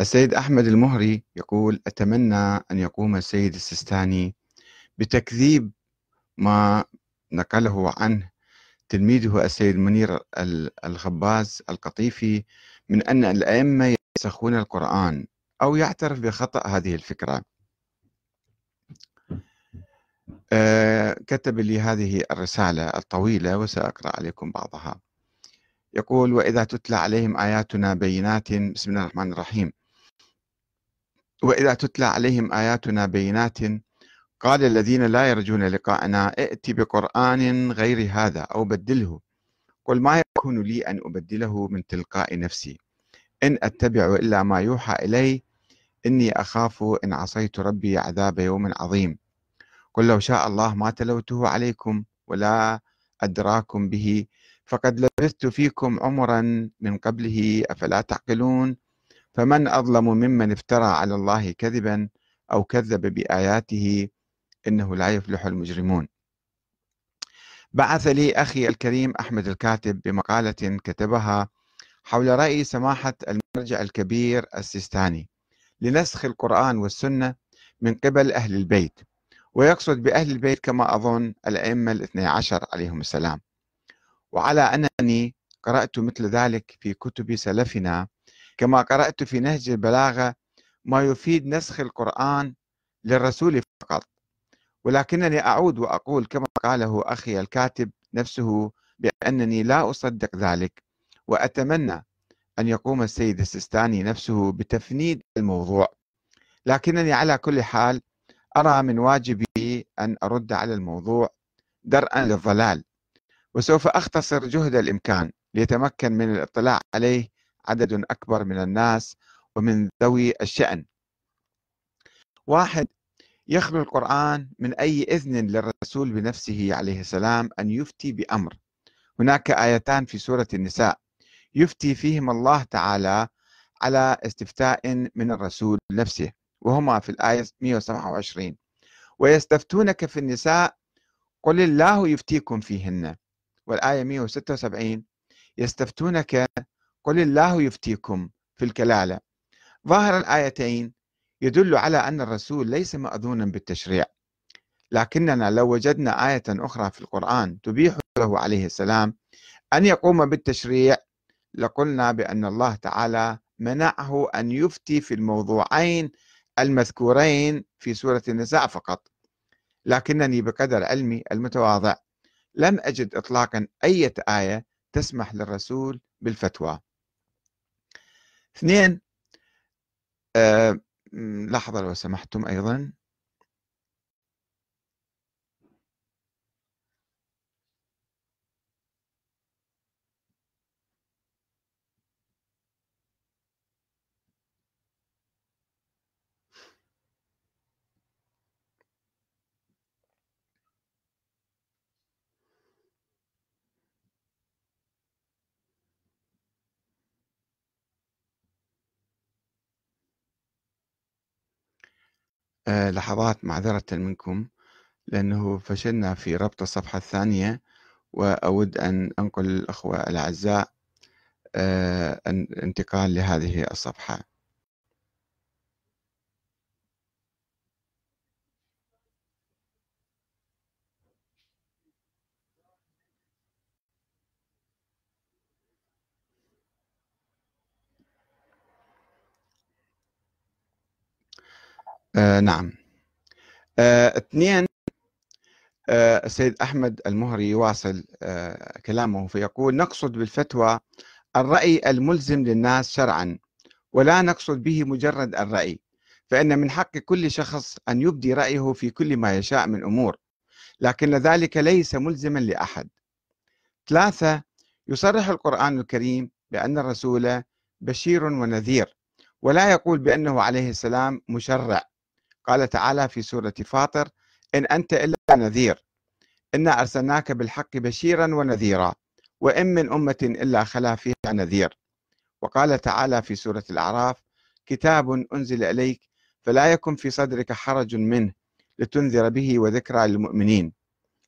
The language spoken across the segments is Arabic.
السيد أحمد المهري يقول أتمنى أن يقوم السيد السيستاني بتكذيب ما نقله عنه. تلميذه السيد منير الخباز القطيفي من أن الأئمة ينسخون القرآن أو يعترف بخطأ هذه الفكرة. أه كتب لي هذه الرسالة الطويلة وسأقرأ عليكم بعضها. يقول وإذا تتلى عليهم آياتنا بينات بسم الله الرحمن الرحيم. وإذا تتلى عليهم آياتنا بينات قال الذين لا يرجون لقاءنا ائت بقرآن غير هذا أو بدله. قل ما يكون لي أن أبدله من تلقاء نفسي. إن أتبع إلا ما يوحى إلي إني أخاف إن عصيت ربي عذاب يوم عظيم. قل لو شاء الله ما تلوته عليكم ولا أدراكم به فقد لبثت فيكم عمرا من قبله أفلا تعقلون؟ فمن أظلم ممن افترى على الله كذبا أو كذب بآياته إنه لا يفلح المجرمون. بعث لي أخي الكريم أحمد الكاتب بمقالة كتبها حول رأي سماحة المرجع الكبير السيستاني لنسخ القرآن والسنة من قبل أهل البيت ويقصد بأهل البيت كما أظن الأئمة الاثني عشر عليهم السلام. وعلى أنني قرأت مثل ذلك في كتب سلفنا كما قرأت في نهج البلاغة ما يفيد نسخ القرآن للرسول فقط. ولكنني أعود وأقول كما قاله أخي الكاتب نفسه بأنني لا أصدق ذلك وأتمنى أن يقوم السيد السيستاني نفسه بتفنيد الموضوع. لكنني على كل حال أرى من واجبي أن أرد على الموضوع درءا للضلال وسوف أختصر جهد الإمكان ليتمكن من الاطلاع عليه عدد أكبر من الناس ومن ذوي الشأن. واحد يخلو القرآن من أي إذن للرسول بنفسه عليه السلام أن يفتي بأمر. هناك آيتان في سورة النساء. يفتي فيهم الله تعالى على استفتاء من الرسول نفسه وهما في الآية 127 ويستفتونك في النساء قل الله يفتيكم فيهن. والآية 176 يستفتونك قل الله يفتيكم في الكلالة. ظاهر الآيتين يدل على أن الرسول ليس مأذونا بالتشريع. لكننا لو وجدنا آية أخرى في القرآن تبيح له عليه السلام أن يقوم بالتشريع لقلنا بأن الله تعالى منعه أن يفتي في الموضوعين المذكورين في سورة النساء فقط. لكنني بقدر علمي المتواضع لم أجد إطلاقا أي آية تسمح للرسول بالفتوى. اثنين آه لحظة لو سمحتم أيضا. آه، لحظات معذرة منكم لأنه فشلنا في ربط الصفحة الثانية وأود أن أنقل الأخوة الأعزاء آه، انتقال لهذه الصفحة. آه نعم. آه اثنين آه السيد أحمد المهري يواصل كلامه فيقول نقصد بالفتوى الرأي الملزم للناس شرعا ولا نقصد به مجرد الرأي فإن من حق كل شخص أن يبدي رأيه في كل ما يشاء من أمور لكن ذلك ليس ملزما لأحد. ثلاثة يصرح القرآن الكريم بأن الرسول بشير ونذير ولا يقول بأنه عليه السلام مشرع. قال تعالى في سورة فاطر إن أنت إلا نذير إنا أرسلناك بالحق بشيرا ونذيرا وإن من أمة إلا خلا فيها نذير. وقال تعالى في سورة الأعراف كتاب أنزل إليك فلا يكن في صدرك حرج منه لتنذر به وذكرى للمؤمنين.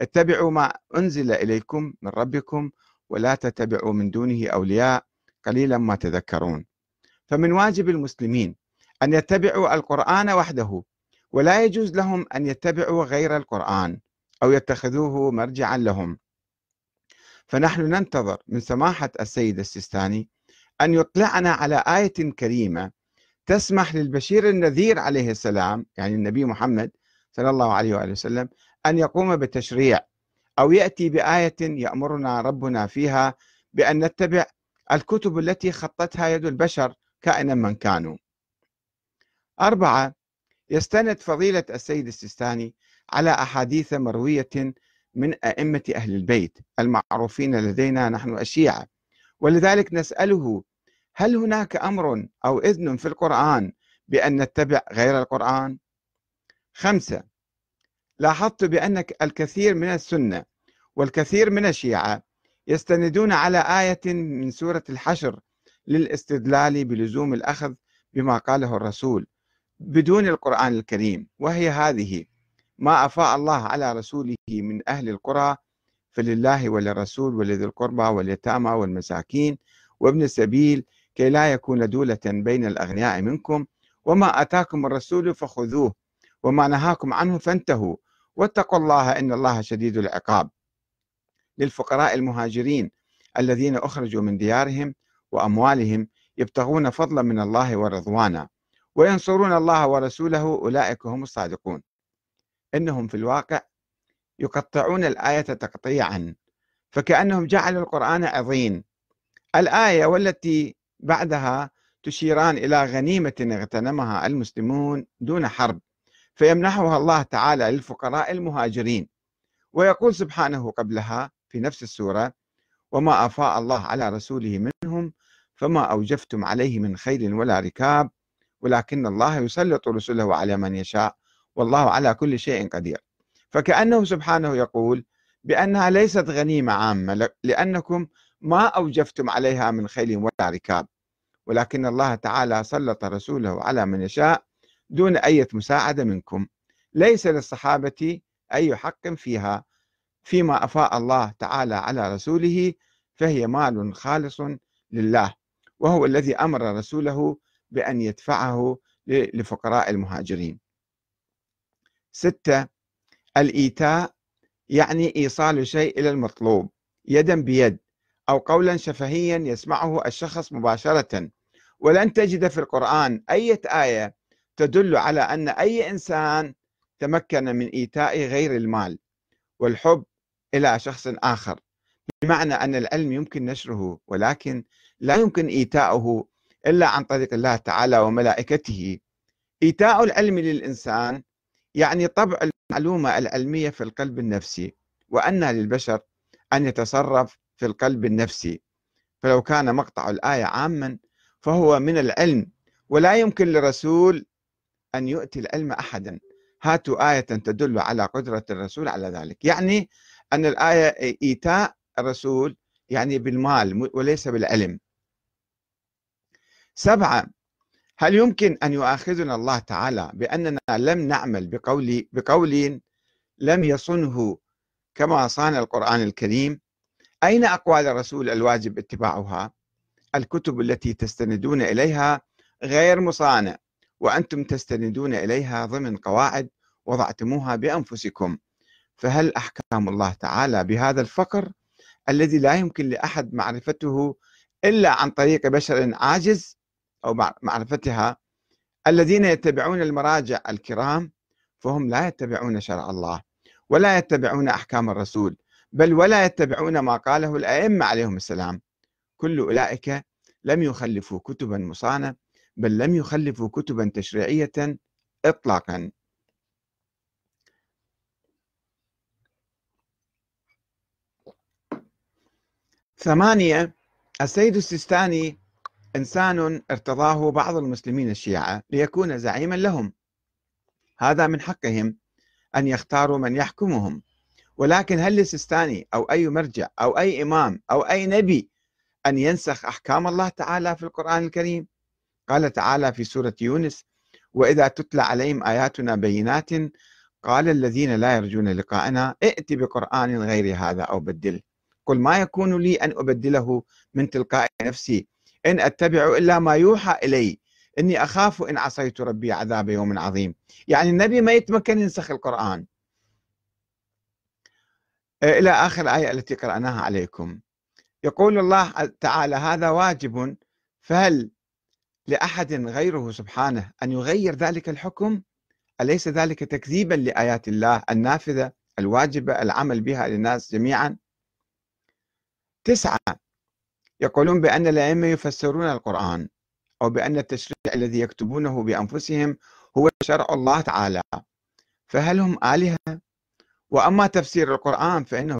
اتبعوا ما أنزل إليكم من ربكم ولا تتبعوا من دونه أولياء قليلا ما تذكرون. فمن واجب المسلمين أن يتبعوا القرآن وحده ولا يجوز لهم أن يتبعوا غير القرآن أو يتخذوه مرجعا لهم. فنحن ننتظر من سماحة السيد السيستاني أن يطلعنا على آية كريمة تسمح للبشير النذير عليه السلام يعني النبي محمد صلى الله عليه وآله وسلم أن يقوم بتشريع أو يأتي بآية يأمرنا ربنا فيها بأن نتبع الكتب التي خطتها يد البشر كائنا من كانوا. أربعة يستند فضيلة السيد السيستاني على أحاديث مروية من أئمة أهل البيت المعروفين لدينا نحن الشيعة ولذلك نسأله هل هناك أمر أو إذن في القرآن بأن نتبع غير القرآن؟ خمسة لاحظت بأن الكثير من السنة والكثير من الشيعة يستندون على آية من سورة الحشر للاستدلال بلزوم الأخذ بما قاله الرسول بدون القرآن الكريم وهي هذه ما أفاء الله على رسوله من أهل القرى فلله وللرسول ولذي القربى واليتامى والمساكين وابن السبيل كي لا يكون دولة بين الأغنياء منكم. وما أتاكم الرسول فخذوه وما نهاكم عنه فانتهوا. واتقوا الله إن الله شديد العقاب. للفقراء المهاجرين الذين أخرجوا من ديارهم وأموالهم يبتغون فضلا من الله ورضوانا. وينصرون الله ورسوله أولئك هم الصادقون. إنهم في الواقع يقطعون الآية تقطيعا فكأنهم جعلوا القرآن عظيم. الآية والتي بعدها تشيران إلى غنيمة اغتنمها المسلمون دون حرب فيمنحها الله تعالى للفقراء المهاجرين. ويقول سبحانه قبلها في نفس السورة وما أفاء الله على رسوله منهم فما أوجفتم عليه من خيل ولا ركاب ولكن الله يسلط رسله على من يشاء والله على كل شيء قدير. فكأنه سبحانه يقول بأنها ليست غنيمة عامة لأنكم ما أوجفتم عليها من خيل ولا ركاب. ولكن الله تعالى سلط رسوله على من يشاء دون أي مساعدة منكم. ليس للصحابة أي حق فيها. فيما أفاء الله تعالى على رسوله فهي مال خالص لله وهو الذي أمر رسوله بأن يدفعه لفقراء المهاجرين. ستة الإيتاء يعني إيصال شيء إلى المطلوب يدا بيد أو قولا شفهيا يسمعه الشخص مباشرة. ولن تجد في القرآن أي آية تدل على أن أي إنسان تمكن من إيتاء غير المال والحب إلى شخص آخر بمعنى أن العلم يمكن نشره ولكن لا يمكن إيتاؤه إلا عن طريق الله تعالى وملائكته. إيتاء العلم للإنسان يعني طبع المعلومة العلمية في القلب النفسي وأن للبشر أن يتصرف في القلب النفسي. فلو كان مقطع الآية عاما فهو من العلم ولا يمكن لرسول أن يؤتي العلم أحدا. هاتوا آية تدل على قدرة الرسول على ذلك. يعني أن الآية إيتاء الرسول يعني بالمال وليس بالعلم. سبعة هل يمكن أن يؤاخذنا الله تعالى بأننا لم نعمل بقول بقول لم يصنه كما صان القرآن الكريم؟ أين أقوال الرسول الواجب اتباعها؟ الكتب التي تستندون إليها غير مصانة وأنتم تستندون إليها ضمن قواعد وضعتموها بأنفسكم. فهل أحكام الله تعالى بهذا الفقر الذي لا يمكن لأحد معرفته إلا عن طريق بشر عاجز؟ أو معرفتها الذين يتبعون المراجع الكرام فهم لا يتبعون شرع الله ولا يتبعون أحكام الرسول بل ولا يتبعون ما قاله الأئمة عليهم السلام. كل أولئك لم يخلفوا كتبا مصانة بل لم يخلفوا كتبا تشريعية إطلاقا. ثمانية السيد السيستاني إنسان ارتضاه بعض المسلمين الشيعة ليكون زعيما لهم. هذا من حقهم أن يختاروا من يحكمهم. ولكن هل للسيستاني أو أي مرجع أو أي إمام أو أي نبي أن ينسخ أحكام الله تعالى في القرآن الكريم؟ قال تعالى في سورة يونس وإذا تتلى عليهم آياتنا بينات قال الذين لا يرجون لقاءنا ائت بقرآن غير هذا أو بدله قل ما يكون لي أن أبدله من تلقاء نفسي إن أتبع إلا ما يوحى إلي. إني أخاف إن عصيت ربي عذاب يوم عظيم. يعني النبي ما يتمكن ينسخ القرآن. إلى آخر الآية التي قرأناها عليكم. يقول الله تعالى هذا واجب فهل لأحد غيره سبحانه أن يغير ذلك الحكم؟ أليس ذلك تكذيبا لآيات الله النافذة الواجبة العمل بها للناس جميعا؟ تسعة يقولون بأن الأئمة يفسرون القرآن أو بأن التشريع الذي يكتبونه بأنفسهم هو شرع الله تعالى فهل هم آلهة؟ وأما تفسير القرآن فإنه